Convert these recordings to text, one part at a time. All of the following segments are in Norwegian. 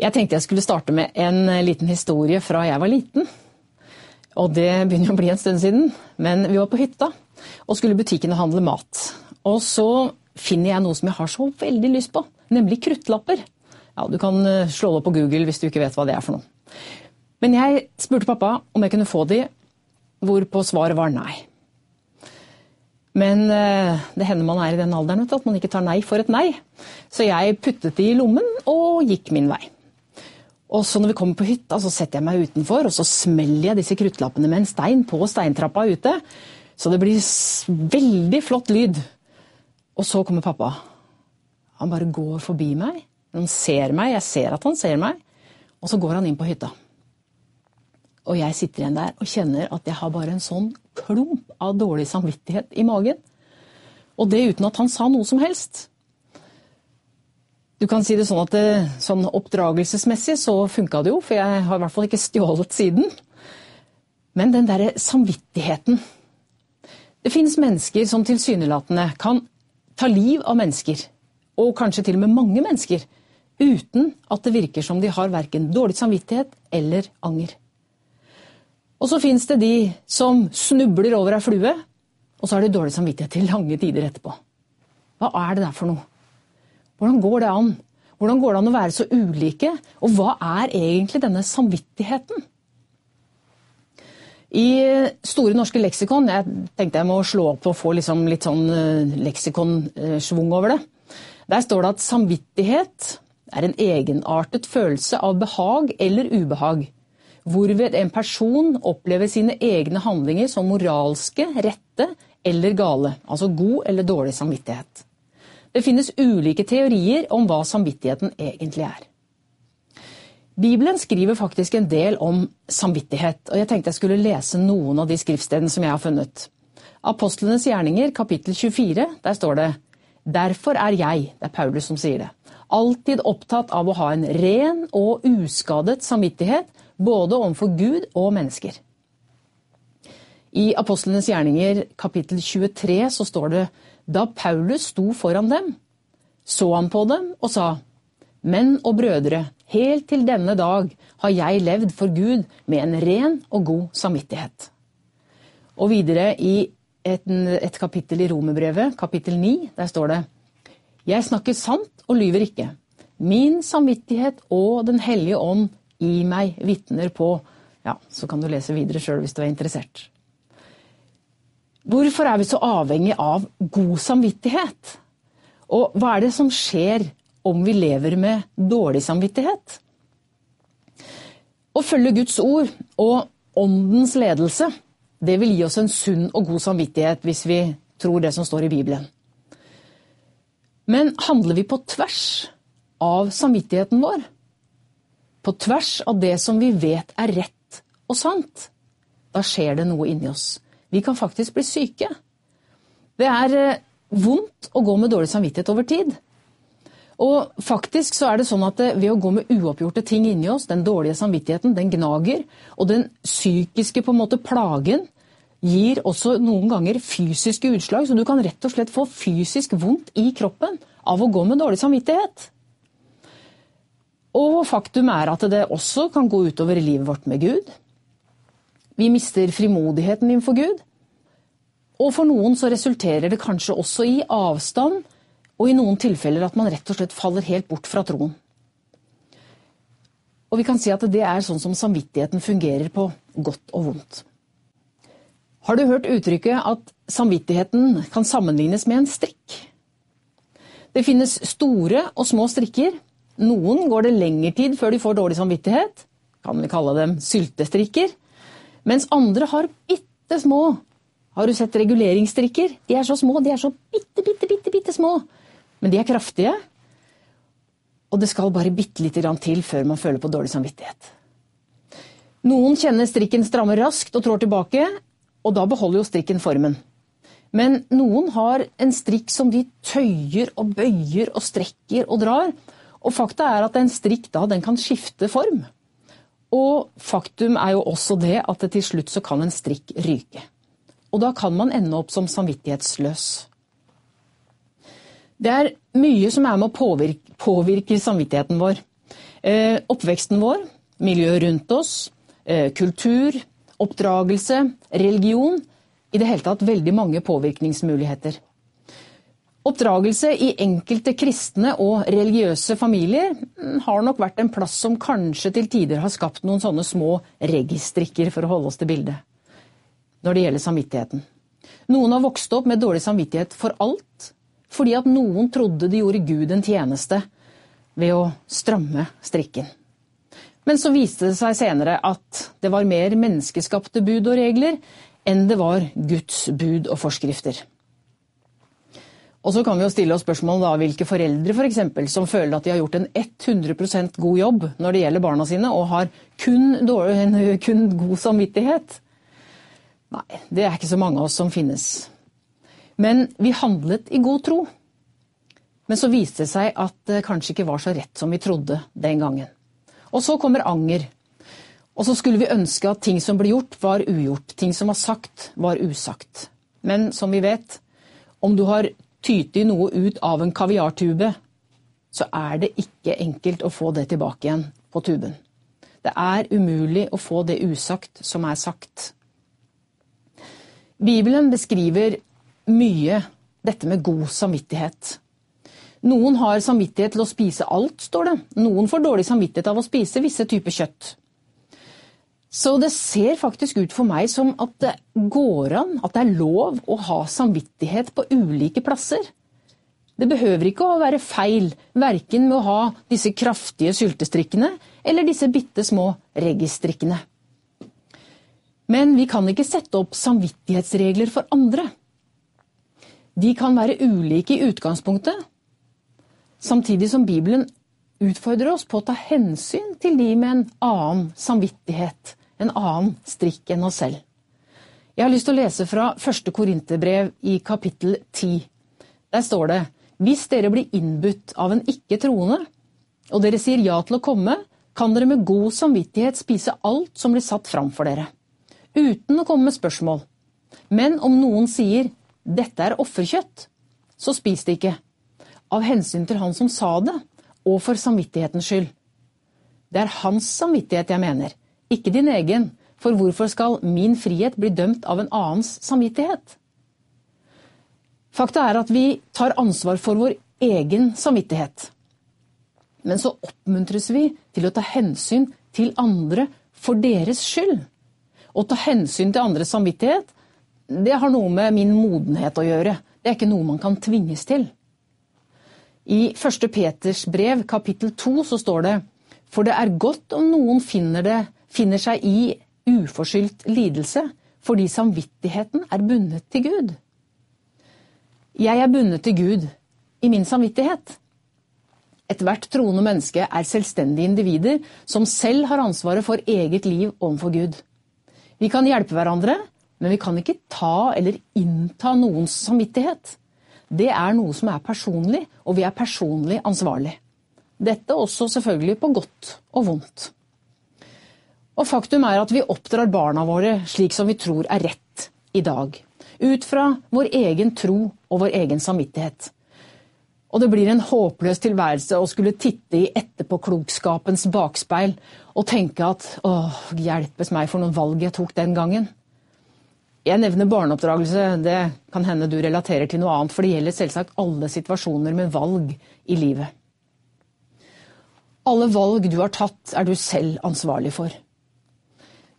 Jeg tenkte jeg skulle starte med en liten historie fra jeg var liten. Og det begynner å bli en stund siden. Men vi var på hytta og skulle butikken og handle mat. Og så finner jeg noe som jeg har så veldig lyst på, nemlig kruttlapper. Ja, Du kan eh, slå det opp på Google hvis du ikke vet hva det er for noe. Men jeg spurte pappa om jeg kunne få de, hvorpå svaret var nei. Men eh, det hender man er i den alderen at man ikke tar nei for et nei. Så jeg puttet de i lommen og gikk min vei. Og så når vi kommer på hytta, så setter jeg meg utenfor og så smeller jeg disse kruttlappene med en stein på steintrappa ute. Så det blir veldig flott lyd. Og så kommer pappa. Han bare går forbi meg. Han ser meg, jeg ser at han ser meg. Og så går han inn på hytta. Og jeg sitter igjen der og kjenner at jeg har bare en sånn klump av dårlig samvittighet i magen. Og det uten at han sa noe som helst. Du kan si det sånn at det, sånn oppdragelsesmessig så funka det jo, for jeg har i hvert fall ikke stjålet siden. Men den derre samvittigheten Det finnes mennesker som tilsynelatende kan ta liv av mennesker, og kanskje til og med mange mennesker, uten at det virker som de har verken dårlig samvittighet eller anger. Og så fins det de som snubler over ei flue, og så har de dårlig samvittighet til lange tider etterpå. Hva er det der for noe? Hvordan går det an? Hvordan går det an å være så ulike? Og hva er egentlig denne samvittigheten? I Store norske leksikon Jeg tenkte jeg må slå opp og få liksom litt sånn leksikonsvung over det. Der står det at samvittighet er en egenartet følelse av behag eller ubehag, hvorved en person opplever sine egne handlinger som moralske, rette eller gale. Altså god eller dårlig samvittighet. Det finnes ulike teorier om hva samvittigheten egentlig er. Bibelen skriver faktisk en del om samvittighet, og jeg tenkte jeg skulle lese noen av de skriftstedene som jeg har funnet. Apostlenes gjerninger, kapittel 24, der står det Derfor er jeg, det er Paulus som sier det, alltid opptatt av å ha en ren og uskadet samvittighet, både overfor Gud og mennesker. I Apostlenes gjerninger, kapittel 23, så står det da Paulus sto foran dem, så han på dem og sa, Menn og brødre, helt til denne dag har jeg levd for Gud med en ren og god samvittighet. Og videre i et, et kapittel i Romerbrevet, kapittel 9, der står det Jeg snakker sant og lyver ikke. Min samvittighet og Den hellige ånd i meg vitner på Ja, så kan du lese videre sjøl hvis du er interessert. Hvorfor er vi så avhengig av god samvittighet? Og hva er det som skjer om vi lever med dårlig samvittighet? Å følge Guds ord og åndens ledelse, det vil gi oss en sunn og god samvittighet hvis vi tror det som står i Bibelen. Men handler vi på tvers av samvittigheten vår? På tvers av det som vi vet er rett og sant? Da skjer det noe inni oss. Vi kan faktisk bli syke. Det er eh, vondt å gå med dårlig samvittighet over tid. Og faktisk så er det sånn at eh, Ved å gå med uoppgjorte ting inni oss, den dårlige samvittigheten, den gnager, og den psykiske på en måte plagen gir også noen ganger fysiske utslag. Så du kan rett og slett få fysisk vondt i kroppen av å gå med dårlig samvittighet. Og faktum er at det også kan gå utover livet vårt med Gud. Vi mister frimodigheten innenfor Gud. Og for noen så resulterer det kanskje også i avstand, og i noen tilfeller at man rett og slett faller helt bort fra troen. Og vi kan si at det er sånn som samvittigheten fungerer på godt og vondt. Har du hørt uttrykket at samvittigheten kan sammenlignes med en strikk? Det finnes store og små strikker. Noen går det lengre tid før de får dårlig samvittighet. Kan vi kalle dem syltestrikker. Mens andre har bitte små. Har du sett reguleringsstrikker? De er så små, de er så bitte, bitte, bitte, bitte små. Men de er kraftige. Og det skal bare bitte lite grann til før man føler på dårlig samvittighet. Noen kjenner strikken strammer raskt og trår tilbake, og da beholder jo strikken formen. Men noen har en strikk som de tøyer og bøyer og strekker og drar. Og fakta er at en strikk da den kan skifte form. Og faktum er jo også det at til slutt så kan en strikk ryke. Og da kan man ende opp som samvittighetsløs. Det er mye som er med å påvirke, påvirke samvittigheten vår. Eh, oppveksten vår, miljøet rundt oss, eh, kultur, oppdragelse, religion. I det hele tatt veldig mange påvirkningsmuligheter. Oppdragelse i enkelte kristne og religiøse familier mm, har nok vært en plass som kanskje til tider har skapt noen sånne små registrikker, for å holde oss til bildet, når det gjelder samvittigheten. Noen har vokst opp med dårlig samvittighet for alt, fordi at noen trodde de gjorde Gud en tjeneste ved å stramme strikken. Men så viste det seg senere at det var mer menneskeskapte bud og regler enn det var Guds bud og forskrifter. Og så kan vi jo stille oss spørsmål da, hvilke foreldre for eksempel, som føler at de har gjort en 100% god jobb når det gjelder barna sine, og har kun, dårlig, kun god samvittighet. Nei, det er ikke så mange av oss som finnes. Men vi handlet i god tro. Men så viste det seg at det kanskje ikke var så rett som vi trodde den gangen. Og så kommer anger. Og så skulle vi ønske at ting som ble gjort, var ugjort. Ting som var sagt, var usagt. Men som vi vet, om du har tyter noe ut av en kaviartube, så er det ikke enkelt å få det tilbake igjen på tuben. Det er umulig å få det usagt som er sagt. Bibelen beskriver mye dette med god samvittighet. Noen har samvittighet til å spise alt, står det. Noen får dårlig samvittighet av å spise visse typer kjøtt. Så det ser faktisk ut for meg som at det går an, at det er lov å ha samvittighet på ulike plasser. Det behøver ikke å være feil, verken med å ha disse kraftige syltestrikkene eller disse bitte små registrikkene. Men vi kan ikke sette opp samvittighetsregler for andre. De kan være ulike i utgangspunktet, samtidig som Bibelen utfordrer oss på å ta hensyn til de med en annen samvittighet en annen strikk enn oss selv. Jeg har lyst til å lese fra første Korinterbrev i kapittel 10. Der står det hvis dere blir innbudt av en ikke-troende, og dere sier ja til å komme, kan dere med god samvittighet spise alt som blir satt fram for dere, uten å komme med spørsmål. Men om noen sier dette er offerkjøtt, så spis det ikke, av hensyn til han som sa det, og for samvittighetens skyld. Det er hans samvittighet jeg mener, ikke din egen, for hvorfor skal min frihet bli dømt av en annens samvittighet? Fakta er at vi tar ansvar for vår egen samvittighet. Men så oppmuntres vi til å ta hensyn til andre for deres skyld. Å ta hensyn til andres samvittighet, det har noe med min modenhet å gjøre. Det er ikke noe man kan tvinges til. I 1. Peters brev, kapittel 2, så står det For det er godt om noen finner det finner seg i uforskyldt lidelse fordi samvittigheten er bundet til Gud. Jeg er bundet til Gud i min samvittighet. Ethvert troende menneske er selvstendige individer som selv har ansvaret for eget liv overfor Gud. Vi kan hjelpe hverandre, men vi kan ikke ta eller innta noens samvittighet. Det er noe som er personlig, og vi er personlig ansvarlig. Dette også selvfølgelig på godt og vondt. Og faktum er at vi oppdrar barna våre slik som vi tror er rett i dag. Ut fra vår egen tro og vår egen samvittighet. Og det blir en håpløs tilværelse å skulle titte i etterpåklokskapens bakspeil og tenke at åh, hjelpes meg for noen valg jeg tok den gangen. Jeg nevner barneoppdragelse, det kan hende du relaterer til noe annet, for det gjelder selvsagt alle situasjoner med valg i livet. Alle valg du har tatt, er du selv ansvarlig for.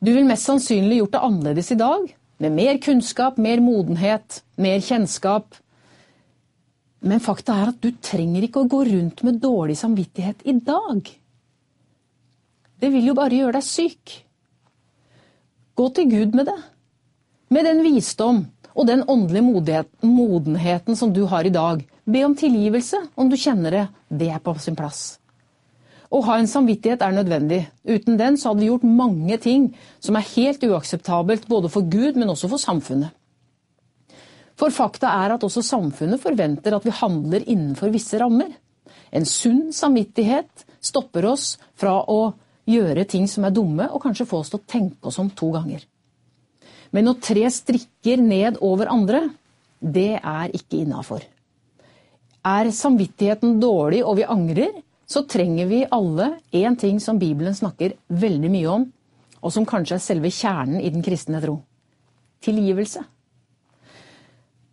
Du vil mest sannsynlig gjort det annerledes i dag, med mer kunnskap, mer modenhet, mer kjennskap. Men fakta er at du trenger ikke å gå rundt med dårlig samvittighet i dag. Det vil jo bare gjøre deg syk. Gå til Gud med det. Med den visdom og den åndelige modenheten som du har i dag. Be om tilgivelse om du kjenner det. Det er på sin plass. Å ha en samvittighet er nødvendig. Uten den så hadde vi gjort mange ting som er helt uakseptabelt både for Gud, men også for samfunnet. For fakta er at også samfunnet forventer at vi handler innenfor visse rammer. En sunn samvittighet stopper oss fra å gjøre ting som er dumme, og kanskje få oss til å tenke oss om to ganger. Men å tre strikker ned over andre, det er ikke innafor. Er samvittigheten dårlig og vi angrer, så trenger vi alle én ting som Bibelen snakker veldig mye om, og som kanskje er selve kjernen i den kristne tro. Tilgivelse.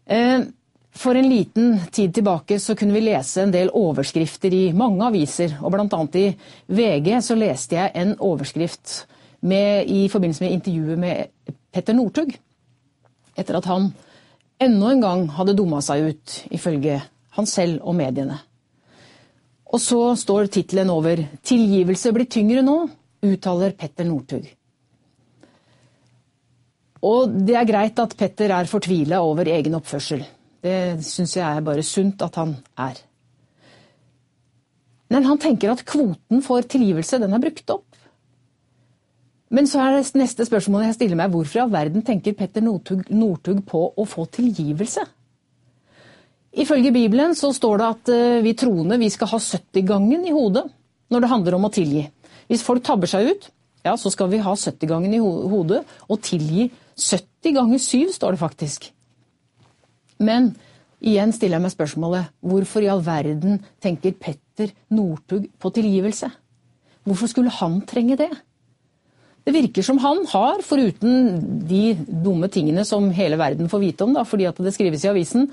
Eh, for en liten tid tilbake så kunne vi lese en del overskrifter i mange aviser. og Bl.a. i VG så leste jeg en overskrift med, i forbindelse med intervjuet med Petter Northug. Etter at han enda en gang hadde dumma seg ut, ifølge han selv og mediene. Og så står tittelen over 'Tilgivelse blir tyngre nå', uttaler Petter Northug. Og det er greit at Petter er fortvila over egen oppførsel. Det syns jeg er bare sunt at han er. Men han tenker at kvoten for tilgivelse den er brukt opp. Men så er det neste spørsmålet jeg stiller meg, hvorfor i all verden tenker Petter Northug på å få tilgivelse? Ifølge Bibelen så står det at eh, vi troende vi skal ha 70-gangen i hodet når det handler om å tilgi. Hvis folk tabber seg ut, ja, så skal vi ha 70-gangen i hodet og tilgi 70 ganger 7, står det faktisk. Men igjen stiller jeg meg spørsmålet hvorfor i all verden tenker Petter Northug på tilgivelse? Hvorfor skulle han trenge det? Det virker som han har, foruten de dumme tingene som hele verden får vite om, da, fordi at det skrives i avisen,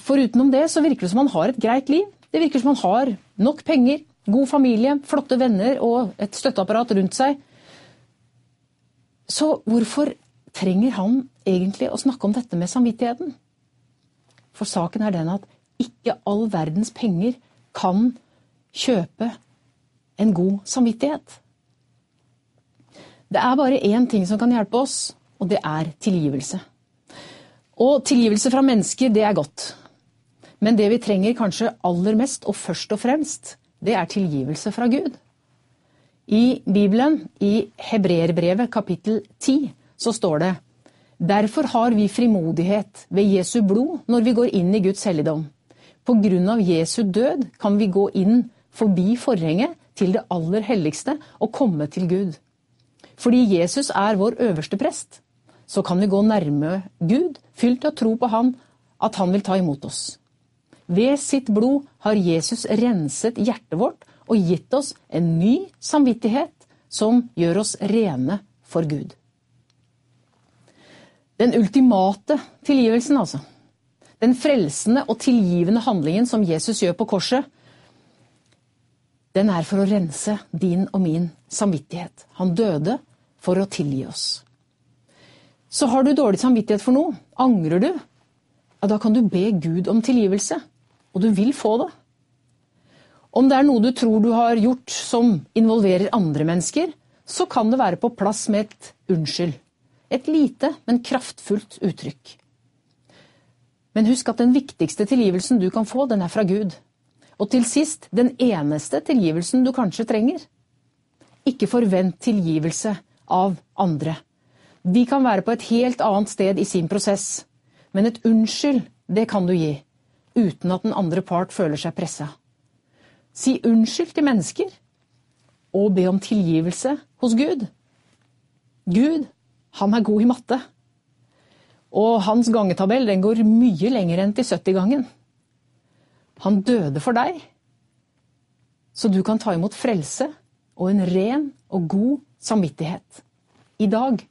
foruten om det så virker det som han har et greit liv. Det virker som han har nok penger, god familie, flotte venner og et støtteapparat rundt seg. Så hvorfor trenger han egentlig å snakke om dette med samvittigheten? For saken er den at ikke all verdens penger kan kjøpe en god samvittighet. Det er bare én ting som kan hjelpe oss, og det er tilgivelse. Og tilgivelse fra mennesker, det er godt. Men det vi trenger kanskje aller mest, og først og fremst, det er tilgivelse fra Gud. I Bibelen, i Hebreerbrevet kapittel 10, så står det Derfor har vi frimodighet ved Jesu blod når vi går inn i Guds helligdom. På grunn av Jesu død kan vi gå inn forbi forhenget til det aller helligste og komme til Gud. Fordi Jesus er vår øverste prest, så kan vi gå nærme Gud, fylt av tro på Han, at Han vil ta imot oss. Ved sitt blod har Jesus renset hjertet vårt og gitt oss en ny samvittighet som gjør oss rene for Gud. Den ultimate tilgivelsen, altså. Den frelsende og tilgivende handlingen som Jesus gjør på korset, den er for å rense din og min samvittighet. Han døde for å tilgi oss. Så har du dårlig samvittighet for noe, angrer du, ja, da kan du be Gud om tilgivelse. Og du vil få det. Om det er noe du tror du har gjort som involverer andre mennesker, så kan det være på plass med et unnskyld. Et lite, men kraftfullt uttrykk. Men husk at den viktigste tilgivelsen du kan få, den er fra Gud. Og til sist den eneste tilgivelsen du kanskje trenger. Ikke forvent tilgivelse av andre. De kan være på et helt annet sted i sin prosess. Men et unnskyld, det kan du gi. Uten at den andre part føler seg pressa. Si unnskyld til mennesker. Og be om tilgivelse hos Gud. Gud han er god i matte. Og hans gangetabell den går mye lenger enn til 70-gangen. Han døde for deg, så du kan ta imot frelse og en ren og god samvittighet. I dag.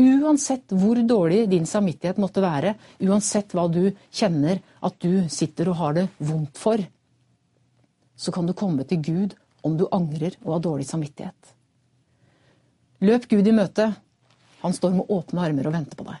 Uansett hvor dårlig din samvittighet måtte være, uansett hva du kjenner at du sitter og har det vondt for, så kan du komme til Gud om du angrer og har dårlig samvittighet. Løp Gud i møte han står med åpne armer og venter på deg.